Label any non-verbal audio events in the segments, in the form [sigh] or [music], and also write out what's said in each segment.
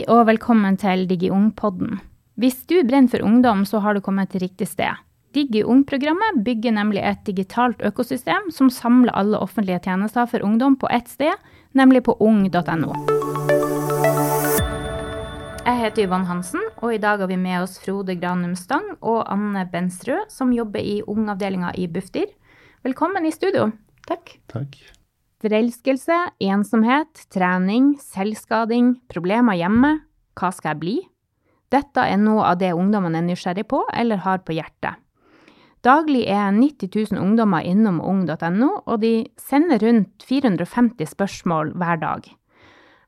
Hei og velkommen til DigiUng-podden. Hvis du brenner for ungdom, så har du kommet til riktig sted. DigiUng-programmet bygger nemlig et digitalt økosystem som samler alle offentlige tjenester for ungdom på ett sted, nemlig på ung.no. Jeg heter Yvonne Hansen, og i dag har vi med oss Frode Granum Stang og Anne Bensrød, som jobber i ungavdelinga i Bufdir. Velkommen i studio. Takk. Takk. Forelskelse, ensomhet, trening, selvskading, problemer hjemme. Hva skal jeg bli? Dette er noe av det ungdommene er nysgjerrig på eller har på hjertet. Daglig er 90 000 ungdommer innom ung.no, og de sender rundt 450 spørsmål hver dag.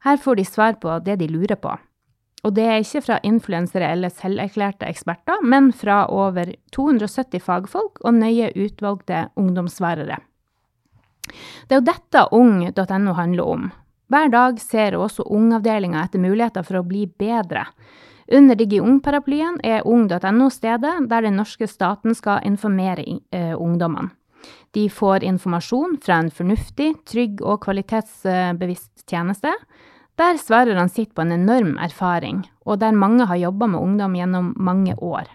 Her får de svar på det de lurer på. Og det er ikke fra influensere eller selverklærte eksperter, men fra over 270 fagfolk og nøye utvalgte ungdomssvarere. Det er jo dette ung.no handler om. Hver dag ser også Ungavdelinga etter muligheter for å bli bedre. Under DigiUng-paraplyen er ung.no stedet der den norske staten skal informere eh, ungdommene. De får informasjon fra en fornuftig, trygg og kvalitetsbevisst tjeneste, der svarerne sitter på en enorm erfaring, og der mange har jobba med ungdom gjennom mange år.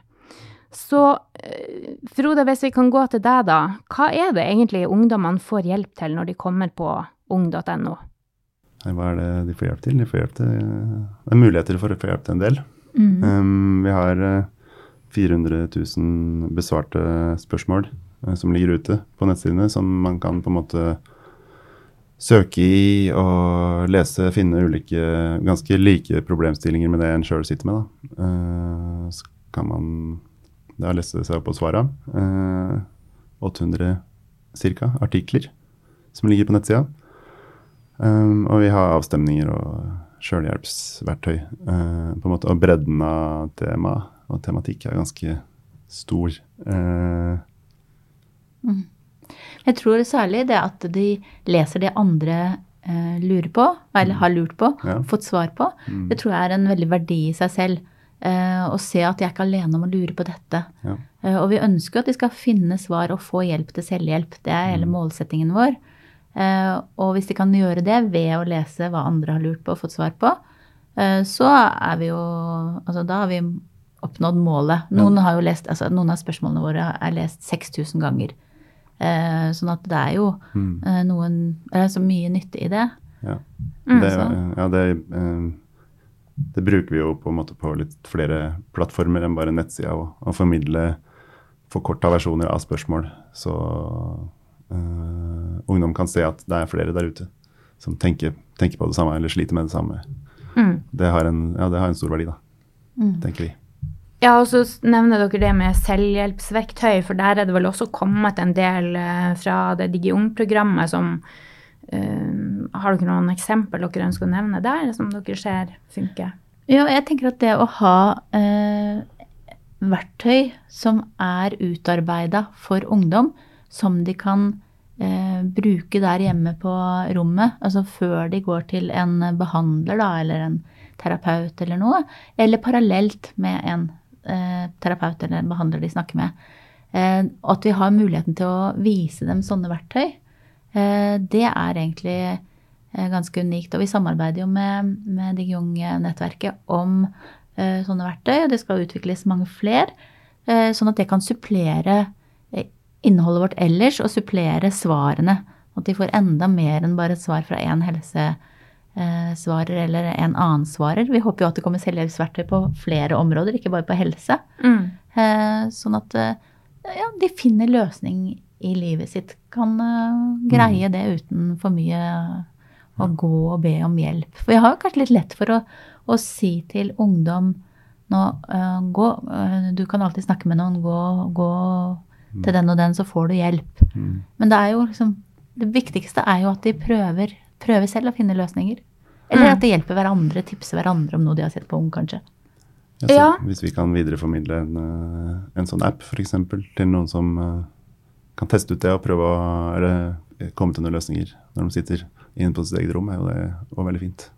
Så eh, Frode, hvis vi kan gå til deg, da. Hva er det egentlig ungdommene får hjelp til når de kommer på ung.no? Hva er det de får hjelp til? De får hjelp til Det er muligheter for å få hjelp til en del. Mm. Um, vi har 400 eh, 000 besvarte spørsmål som ligger ute på nettsidene, som man kan på en måte søke i og lese, finne ulike ganske like problemstillinger med det en sjøl sitter med. Da. Uh, så kan man det har lest seg opp på svarene. Eh, 800 ca. artikler som ligger på nettsida. Um, og vi har avstemninger og sjølhjelpsverktøy. Uh, på en måte, og bredden av tema og tematikk er ganske stor. Uh, mm. Jeg tror særlig det at de leser det andre uh, lurer på, eller mm. har lurt på, ja. fått svar på, mm. det tror jeg er en veldig verdi i seg selv. Uh, og se at jeg er ikke alene om å lure på dette. Ja. Uh, og vi ønsker at de skal finne svar og få hjelp til selvhjelp. Det er hele mm. målsettingen vår. Uh, og hvis de kan gjøre det ved å lese hva andre har lurt på og fått svar på, så er vi jo Altså da har vi oppnådd målet. Noen, har jo lest, altså, noen av spørsmålene våre er lest 6000 ganger. sånn at det er jo mm. noen så mye nytte i det. Ja, mm, det, ja, det det bruker vi jo på en måte på litt flere plattformer enn bare nettsida. Å formidle forkorta versjoner av spørsmål, så uh, ungdom kan se at det er flere der ute som tenker, tenker på det samme eller sliter med det samme. Mm. Det, har en, ja, det, har en, stor verdi, da, mm. tenker vi. Ja, og så nevner dere det med selvhjelpsverktøy, for der er det vel også kommet en del uh, fra det DigiUng-programmet som Uh, har dere noen eksempel dere ønsker å nevne der, som dere ser funker? Ja, jeg tenker at det å ha eh, verktøy som er utarbeida for ungdom, som de kan eh, bruke der hjemme på rommet, altså før de går til en behandler da, eller en terapeut eller noe, eller parallelt med en terapeut eller en behandler de snakker med. Og at vi har muligheten til å vise dem sånne verktøy. Eh, det er egentlig eh, ganske unikt. Og vi samarbeider jo med, med DigiUng-nettverket om uh, sånne verktøy, og det skal utvikles mange flere. Uh, sånn at det kan supplere innholdet vårt ellers og supplere svarene. At de får enda mer enn bare et svar fra én helsesvarer eller en annen svarer. Vi håper jo at det kommer selvhjelpsverktøy på flere områder, ikke bare på helse. Mm. Sånn at ja, de finner løsning i livet sitt kan uh, greie mm. det uten for mye å gå og be om hjelp. For jeg har kanskje litt lett for å, å si til ungdom nå uh, gå, uh, Du kan alltid snakke med noen. Gå, gå mm. til den og den, så får du hjelp. Mm. Men det er jo liksom Det viktigste er jo at de prøver, prøver selv å finne løsninger. Eller mm. at de hjelper hverandre, tipser hverandre om noe de har sett på Ung, kanskje. Ja, ja. Hvis vi kan videreformidle en, en sånn app f.eks. til noen som kan teste ut det og prøve å eller, komme til noen løsninger når de sitter inne på sitt eget rom, er jo det var veldig fint.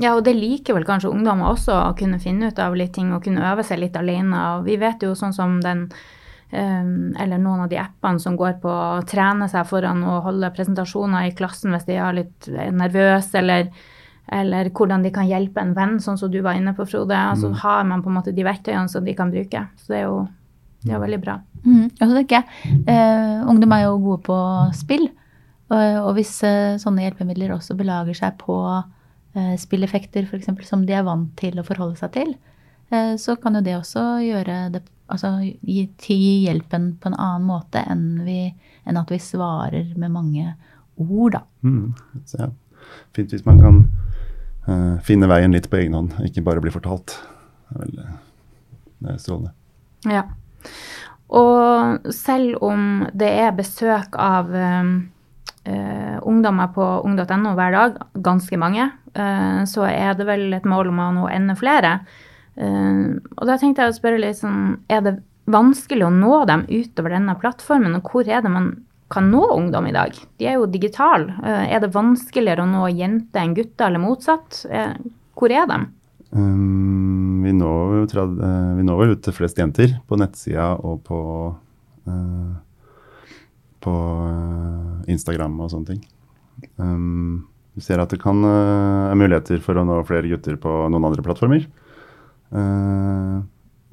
Ja, og det liker vel kanskje ungdommer også, å kunne finne ut av litt ting og kunne øve seg litt alene. Og vi vet jo sånn som den um, eller noen av de appene som går på å trene seg foran å holde presentasjoner i klassen hvis de er litt nervøse, eller Eller hvordan de kan hjelpe en venn, sånn som du var inne på, Frode. Altså Mm. har man på en måte de verktøyene som de kan bruke. Så det er jo det er veldig bra. Mm. Og så tenker jeg, eh, Ungdom er jo gode på spill. Og, og hvis eh, sånne hjelpemidler også belager seg på eh, spilleffekter for eksempel, som de er vant til å forholde seg til, eh, så kan jo det også gjøre det Altså gi, gi hjelpen på en annen måte enn, vi, enn at vi svarer med mange ord, da. Mm. Så ja, fint hvis man kan uh, finne veien litt på egen hånd, ikke bare bli fortalt. Det er, vel, eh, det er strålende. Ja. Og selv om det er besøk av um, eh, ungdommer på ung.no hver dag, ganske mange, eh, så er det vel et mål om å nå enda flere. Eh, og da tenkte jeg å spørre litt sånn, er det vanskelig å nå dem utover denne plattformen, og hvor er det man kan nå ungdom i dag? De er jo digitale. Eh, er det vanskeligere å nå jenter enn gutter, eller motsatt? Hvor er de? Um, vi, når, jo vi når vel ut til flest jenter på nettsida og på, uh, på Instagram og sånne ting. Um, vi ser at det kan uh, er muligheter for å nå flere gutter på noen andre plattformer. Uh,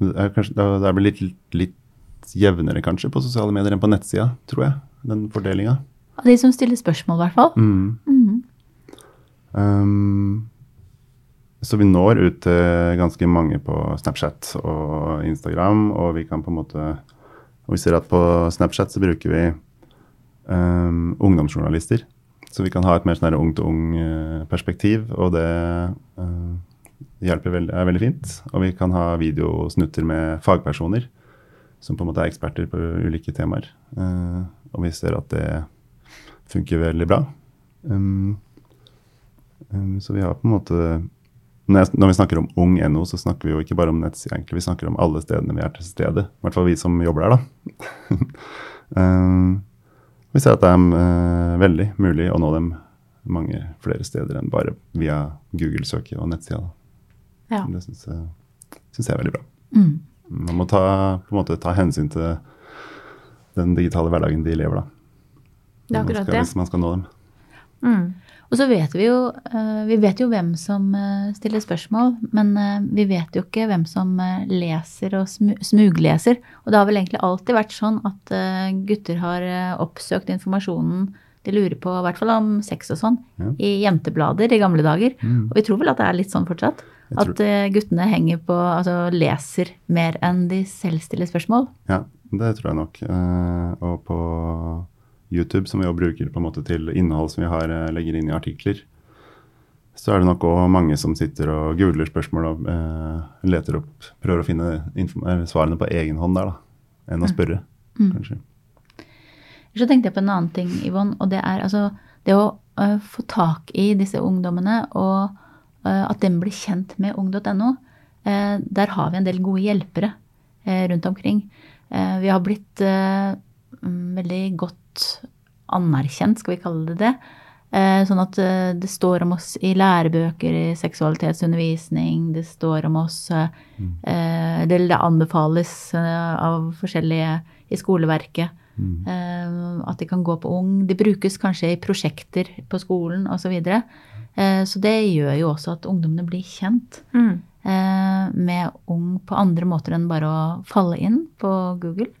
det er, kanskje, det er- vel litt, litt jevnere kanskje på sosiale medier enn på nettsida, tror jeg. Den fordelinga. Av de som stiller spørsmål, i hvert fall. Mm. Mhm. Um, så vi når ut til ganske mange på Snapchat og Instagram, og vi kan på en måte Og vi ser at på Snapchat så bruker vi um, ungdomsjournalister. Så vi kan ha et mer sånn ung-til-ung-perspektiv, og det uh, hjelper veld, er veldig fint. Og vi kan ha videosnutter med fagpersoner som på en måte er eksperter på ulike temaer. Uh, og vi ser at det funker veldig bra. Så vi har på en måte når, vi snakker om ung.no, så snakker vi jo ikke bare om nettsida, egentlig. Vi snakker om alle stedene vi er til stede. I hvert fall vi som jobber der, da. [laughs] um, vi ser at det er uh, veldig mulig å nå dem mange flere steder enn bare via Google-søket og nettsida. Ja. Det syns jeg, jeg er veldig bra. Mm. Man må ta, på en måte, ta hensyn til den digitale hverdagen de lever, da. Det er akkurat det. Hvis man skal nå dem. Mm. Og så vet vi jo eh, Vi vet jo hvem som eh, stiller spørsmål, men eh, vi vet jo ikke hvem som leser og smugleser. Og det har vel egentlig alltid vært sånn at gutter har oppsøkt informasjonen de lurer på, i hvert fall om sex og sånn, Ja. i jenteblader i gamle dager. Mm. Og vi tror vel at det er litt sånn fortsatt. At guttene henger på, altså leser mer enn de selv stiller spørsmål. Ja, det tror jeg nok. Og på YouTube, som vi jo bruker på en måte til innhold som vi har, eh, legger inn i artikler, så er det nok òg mange som sitter og googler spørsmål og eh, leter opp Prøver å finne svarene på egen hånd der, da. Enn å spørre, kanskje. Så tenkte jeg på en annen ting, Yvonne, og det er altså det å uh, få tak i disse ungdommene, og uh, at de blir kjent med ung.no. Uh, der har vi en del gode hjelpere eh, rundt omkring. Eh, vi har blitt eh, mm, veldig godt anerkjent, skal vi kalle det det. Eh, sånn at eh, det står om oss i lærebøker i seksualitetsundervisning, det står om oss mm. eh, Det det anbefales av forskjellige i skoleverket. Mm. At de kan gå på ung. De brukes kanskje i prosjekter på skolen osv. Så, videre. eh, så det gjør jo også at ungdommene blir kjent Mm. eh, med ung på andre måter enn bare å falle inn på Google.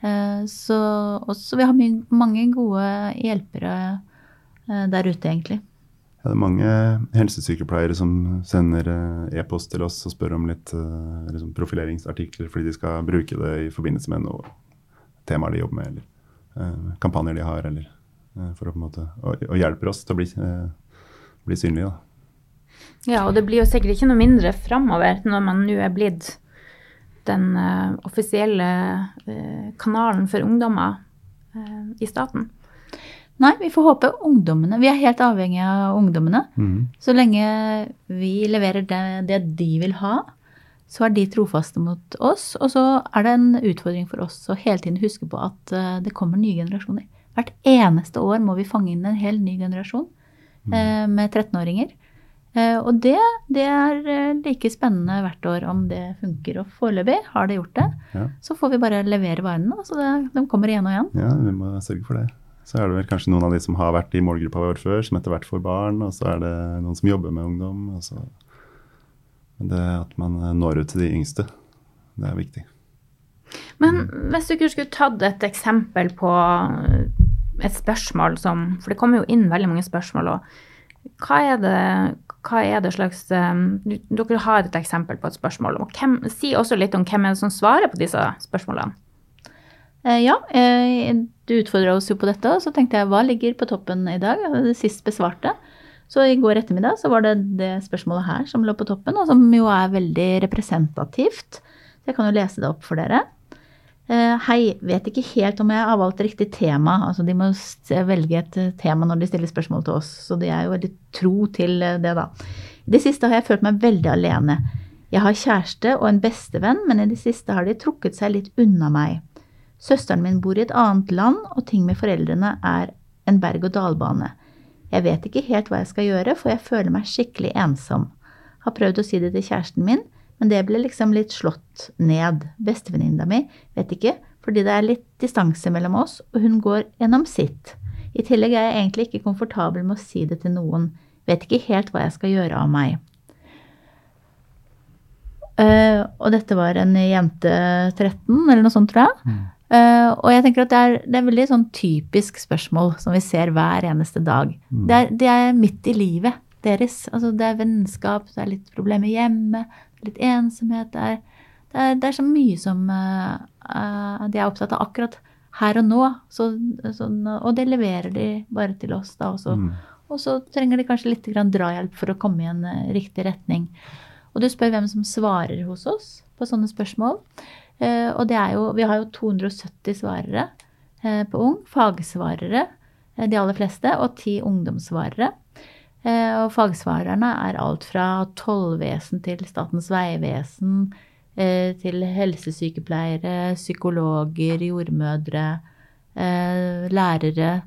Eh, så også vi har my mange gode hjelpere eh, der ute, egentlig. Ja, det er mange helsesykepleiere som sender eh, e-post til oss og spør om litt liksom profileringsartikler fordi de skal bruke det i forbindelse med noe temaer de jobber med, eller eh, kampanjer de har, eller for å på en måte Og, og hjelper oss til å bli, bli synlige, da. Ja, og det blir jo sikkert ikke noe mindre framover når man nå er blitt den eh, offisielle eh, kanalen for ungdommer eh, i staten. Nei, vi får håpe ungdommene Vi er helt avhengige av ungdommene. Mm. Så lenge vi leverer det, det de vil ha, så er de trofaste mot oss. Og så er det en utfordring for oss å hele tiden huske på at det kommer nye generasjoner. Hvert eneste år må vi fange inn en hel ny generasjon eh, med 13-åringer. Eh, og det, det er eh, like spennende hvert år om det funker. Og foreløpig har det gjort det. Ja. Så får vi bare levere varene. Så det, de kommer igjen og igjen. ja, vi må sørge for det. Så er det vel kanskje noen av de som har vært i målgruppa vår før, som etter hvert får barn, og så er det noen som jobber med ungdom. og så det at man når ut til de yngste, det er viktig. Men hvis du skulle tatt et eksempel på et spørsmål som For det kommer jo inn veldig mange spørsmål, og hva er det, hva er det slags um, Dere har et eksempel på et spørsmål. og hvem, Si også litt om hvem er det som svarer på disse spørsmålene. Eh, ja, eh, du utfordra oss jo på dette, og så tenkte jeg hva ligger på toppen i dag? Det sist besvarte. Så i går ettermiddag så var det det spørsmålet her som lå på toppen, og som jo er veldig representativt. Jeg kan jo lese det opp for dere. Eh, hei, vet ikke helt om jeg har valgt riktig tema. Altså de må velge et tema når de stiller spørsmål til oss, så de er jo veldig tro til det, da. I det siste har jeg følt meg veldig alene. Jeg har kjæreste og en bestevenn, men i det siste har de trukket seg litt unna meg. Søsteren min bor i et annet land, og ting med foreldrene er en berg-og-dal-bane. Jeg vet ikke helt hva jeg skal gjøre, for jeg føler meg skikkelig ensom. Har prøvd å si det til kjæresten min, men det ble liksom litt slått ned. Bestevenninna mi vet ikke, fordi det er litt distanse mellom oss, og hun går gjennom sitt. I tillegg er jeg egentlig ikke komfortabel med å si det til noen. Vet ikke helt hva jeg skal gjøre av meg. Uh, og dette var en jente 13, eller noe sånt, tror jeg. Mm. Uh, og jeg tenker at det er, det er veldig sånn typisk spørsmål som vi ser hver eneste dag. Mm. Det, er, det, er, midt i livet deres. Altså det er vennskap, det er litt problemer hjemme, litt ensomhet. Det er, det er, det er så mye som uh, de er opptatt av akkurat her og nå. Så, så, og det leverer de bare til oss da også. Mm. Og så trenger de kanskje litt drahjelp for å komme i en uh, riktig retning. Og du spør hvem som svarer hos oss på sånne spørsmål. Uh, og det er jo, vi har jo 270 svarere på Ung. Fagsvarere, de aller fleste, og ti ungdomssvarere. Eh, og fagsvarerne er alt fra tollvesen til Statens vegvesen, eh, til helsesykepleiere, psykologer, jordmødre, eh, lærere,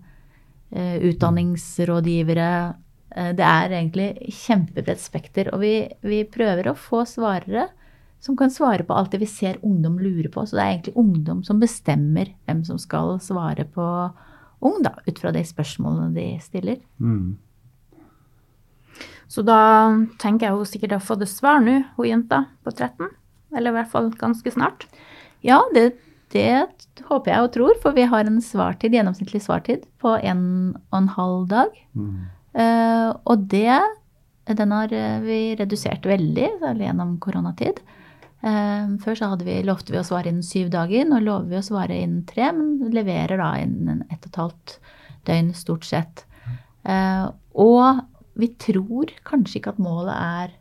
utdanningsrådgivere. Det er egentlig kjempebredt spekter. Og vi, vi, prøver å få svarere som kan svare på alt det vi ser ungdom lurer på. Så det er egentlig ungdom som bestemmer hvem som skal svare på ung, da, ut fra de spørsmålene de stiller. Mm. Så da tenker jeg hun sikkert har fått et svar nå, hun jenta på 13. Eller i hvert fall ganske snart. Ja, det, det håper jeg og tror, for vi har en svartid, gjennomsnittlig svartid på en og en halv dag. Mm. Uh, og det den har eh, vi redusert veldig, gjennom koronatid. Uh, før så hadde vi, lovte vi å svare innen syv dager. Nå lover vi å svare innen tre, men leverer da innen ett og et halvt døgn stort sett. Uh, og vi tror kanskje ikke at målet er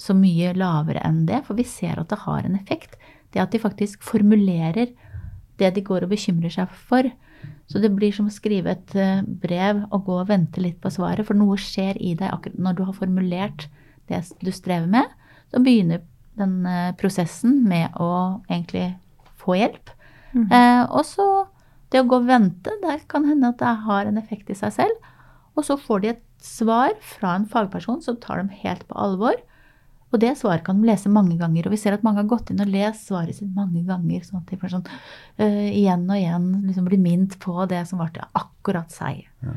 så mye lavere enn det, for vi ser at det har en effekt. Det at de faktisk formulerer det de går og bekymrer seg for. Så det blir som å skrive et eh, brev og gå og vente litt på svaret, for noe skjer i deg akkurat når du har formulert det du strever med. Så begynner den eh, prosessen med å egentlig få hjelp. Mm. Eh, og så det å gå og vente, der kan hende at det har en effekt i seg selv. Og så får de et svar fra en fagperson som tar dem helt på alvor. Og det svaret kan de lese mange ganger. Og vi ser at mange har gått inn og lest svaret sitt mange ganger. Sånn at de får sånn uh, igjen og igjen liksom blir minnet på det som var til akkurat seg. Ja.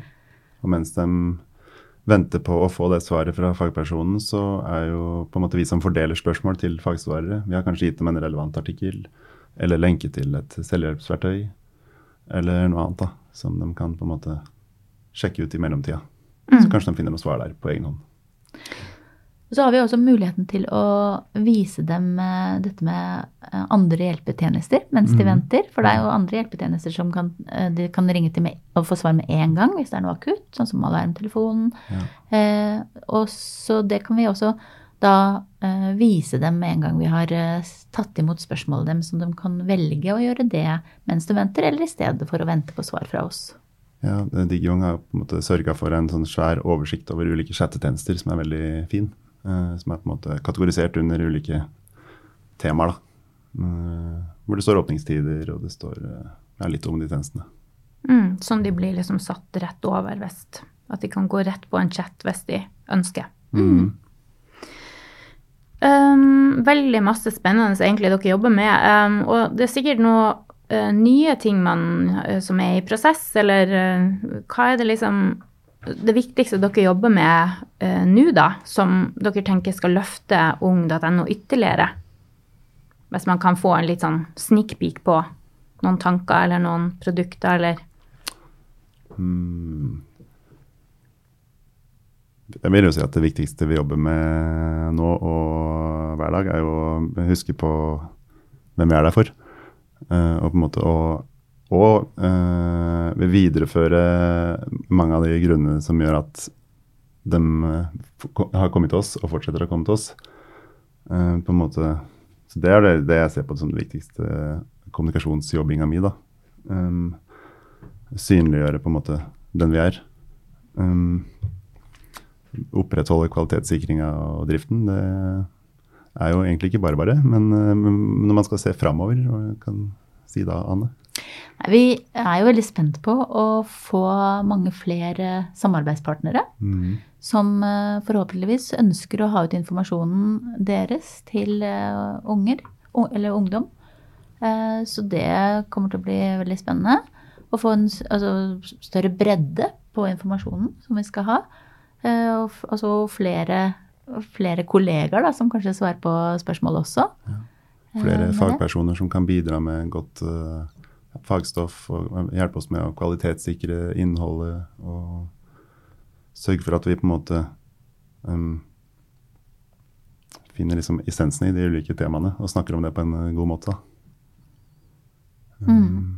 Og mens de venter på å få det svaret fra fagpersonen, så er jo på en måte vi som fordeler spørsmål til fagsvarere. Vi har kanskje gitt dem en relevant artikkel, eller lenke til et selvhjelpsverktøy, eller noe annet da, som de kan på en måte sjekke ut i mellomtida. Mm. Så kanskje de finner noe svar der på egen hånd. Så har vi også muligheten til å vise dem eh, dette med eh, andre hjelpetjenester mens de mm. venter. For det er jo andre hjelpetjenester som kan, eh, de kan ringe til med, og få svar med en gang hvis det er noe akutt, sånn som alarmtelefonen. Ja. Eh, og så det kan vi også da eh, vise dem med en gang vi har eh, tatt imot spørsmålet dem, så de kan velge å gjøre det mens de venter, eller i stedet for å vente på svar fra oss. Ja, Digiong har på en måte sørga for en sånn svær oversikt over ulike chattetjenester som er veldig fin. Uh, som er på en måte kategorisert under ulike temaer. da. Uh, hvor det står åpningstider, og det står ja, litt om de tjenestene. Mm, sånn de blir liksom satt rett over hvis At de kan gå rett på en chat hvis de ønsker. Mm. Um, veldig masse spennende egentlig dere jobber med. Um, og det er sikkert noe nye ting man, uh, som er i prosess, eller uh, hva er det liksom det viktigste dere jobber med nå, da, som dere tenker skal løfte ung.no ytterligere? Hvis man kan få en litt sånn sneak peek på noen tanker eller noen produkter, eller hmm. Jeg vil jo si at det viktigste vi jobber med nå og hver dag, er jo å huske på hvem vi er der for. Uh, og på en måte å og uh, vil videreføre mange av de grunnene som gjør at de uh, har kommet til oss og fortsetter å komme til oss. Uh, på en måte, så Det er det, det, jeg ser på som det viktigste kommunikasjonsjobbinga mi. da. Um, synliggjøre på en måte den vi er. Um, opprettholde kvalitetssikringa og driften. Det er jo egentlig ikke bare bare, men når man skal se framover, kan si da, Anne? Vi er jo veldig spent på å få mange flere samarbeidspartnere. Mm. Som eh, forhåpentligvis ønsker å ha ut informasjonen deres til eh, unger, eller ungdom. Eh, så det kommer til å bli veldig spennende. Å få en altså, større bredde på informasjonen som vi skal ha. Og altså flere, flere kollegaer da, som kanskje svarer på spørsmål også. Ja. Flere fagpersoner som kan bidra med godt uh fagstoff og hjelpe oss med å kvalitetssikre innholdet og sørge for at vi på en måte um, finner liksom essensen i de ulike temaene og snakker om det på en uh, god måte. Um, mm.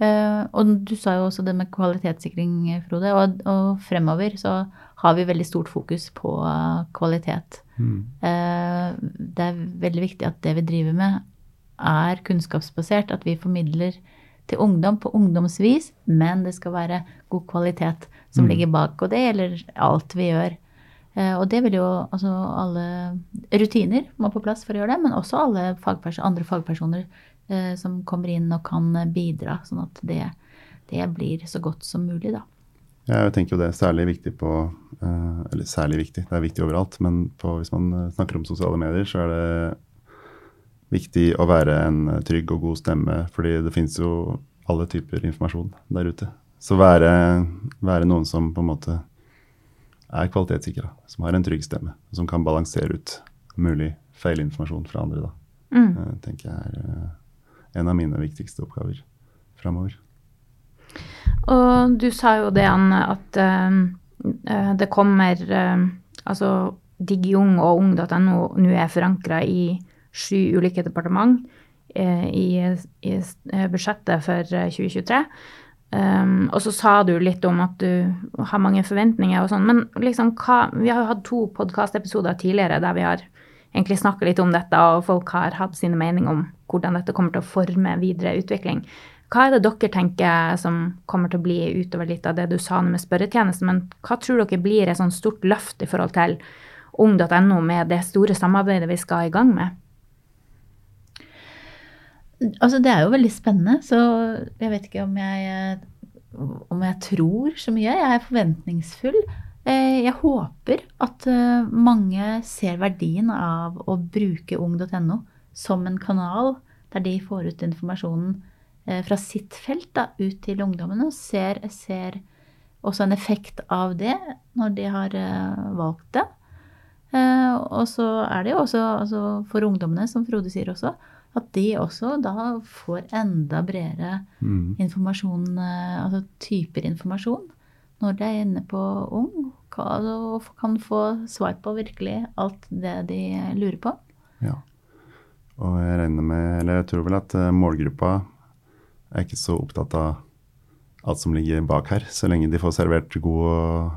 Uh, og du sa jo også det med kvalitetssikring, Frode. Og, og fremover så har vi veldig stort fokus på uh, kvalitet. Mm. Uh, det er veldig viktig at det vi driver med, er kunnskapsbasert, at vi formidler til ungdom på ungdomsvis, men det skal være god kvalitet som mm. ligger bak. Og det gjelder alt vi gjør. Eh, og det vil jo altså alle rutiner må på plass for å gjøre det, men også alle fagperson, andre fagpersoner eh, som kommer inn og kan bidra, sånn at det, det blir så godt som mulig, da. Jeg tenker jo det er særlig viktig på eh, Eller særlig viktig, det er viktig overalt. Men på, hvis man snakker om sosiale medier, så er det viktig å være en trygg og god stemme, fordi det finnes jo alle typer informasjon der ute. Så være, være noen som på en måte er kvalitetssikra, som har en trygg stemme, som kan balansere ut mulig feilinformasjon fra andre, da. Mm. Tenker jeg er en av mine viktigste oppgaver framover. Og du sa jo det, Anne, at uh, det kommer Altså Digiung og ung.no nå er forankra i sju ulike departement uh, i, i, budsjettet for 2023. Eh, um, og så sa du litt om at du har mange forventninger og sånn, men liksom hva Vi har jo hatt to podkastepisoder tidligere der vi har egentlig snakka litt om dette, og folk har hatt sine meninger om hvordan dette kommer til å forme videre utvikling. Hva er det dere tenker som kommer til å bli utover litt av det du sa med spørretjenesten, men hva tror dere blir et sånt stort løft i forhold til ung.no med det store samarbeidet vi skal i gang med? Altså, det er jo veldig spennende, så jeg vet ikke om jeg, om jeg tror så mye. Jeg er forventningsfull. Eh, jeg håper at eh, mange ser verdien av å bruke ung.no som en kanal der de får ut informasjonen fra sitt felt da, ut til ungdommene. Og ser, ser, også en effekt av det når de har valgt det. Og så er det jo også altså for ungdommene, som Frode sier også, at de også da får enda bredere mm. informasjon, eh, altså typer informasjon, når de er inne på Ung, og kan få svar på virkelig alt det de lurer på. Ja. Og jeg regner med, eller jeg tror vel at eh, målgruppa er ikke så opptatt av alt som ligger bak her, så lenge de får servert gode,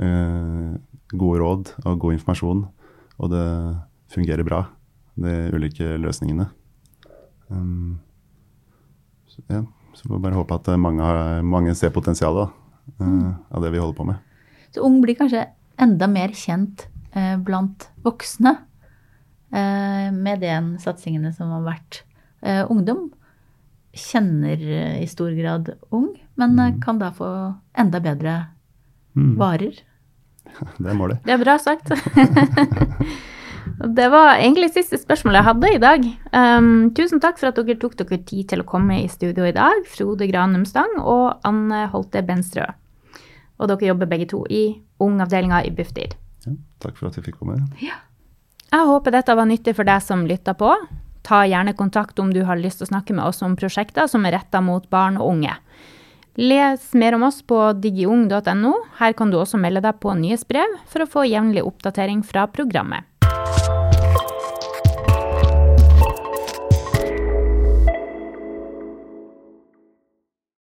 uh, gode råd og god informasjon, og det fungerer bra, de ulike løsningene. Um, så, ja, så får vi bare håpe at eh, mange, har, mange ser potensialet uh, av det vi holder på med. Så Ung blir kanskje enda mer kjent uh, blant voksne uh, med den satsingene som har vært. ungdom kjenner i stor grad ung, men mm. kan da få enda bedre mm. varer. [laughs] Det er målet. Det er bra sagt. [laughs] Det var egentlig siste spørsmål jeg hadde i dag. Um, tusen takk for at dere tok dere tid til å komme i studio i dag, Frode Granum Stang og Anne Holte Benstrø. Og dere jobber begge to i ungavdelinga i Bufdir. Ja, takk for at jeg fikk komme. Ja. Jeg håper dette var nyttig for deg som lytta på. Ta gjerne kontakt om du har lyst til å snakke med oss om prosjekter som er retta mot barn og unge. Les mer om oss på digiung.no. Her kan du også melde deg på nyhetsbrev for å få jevnlig oppdatering fra programmet.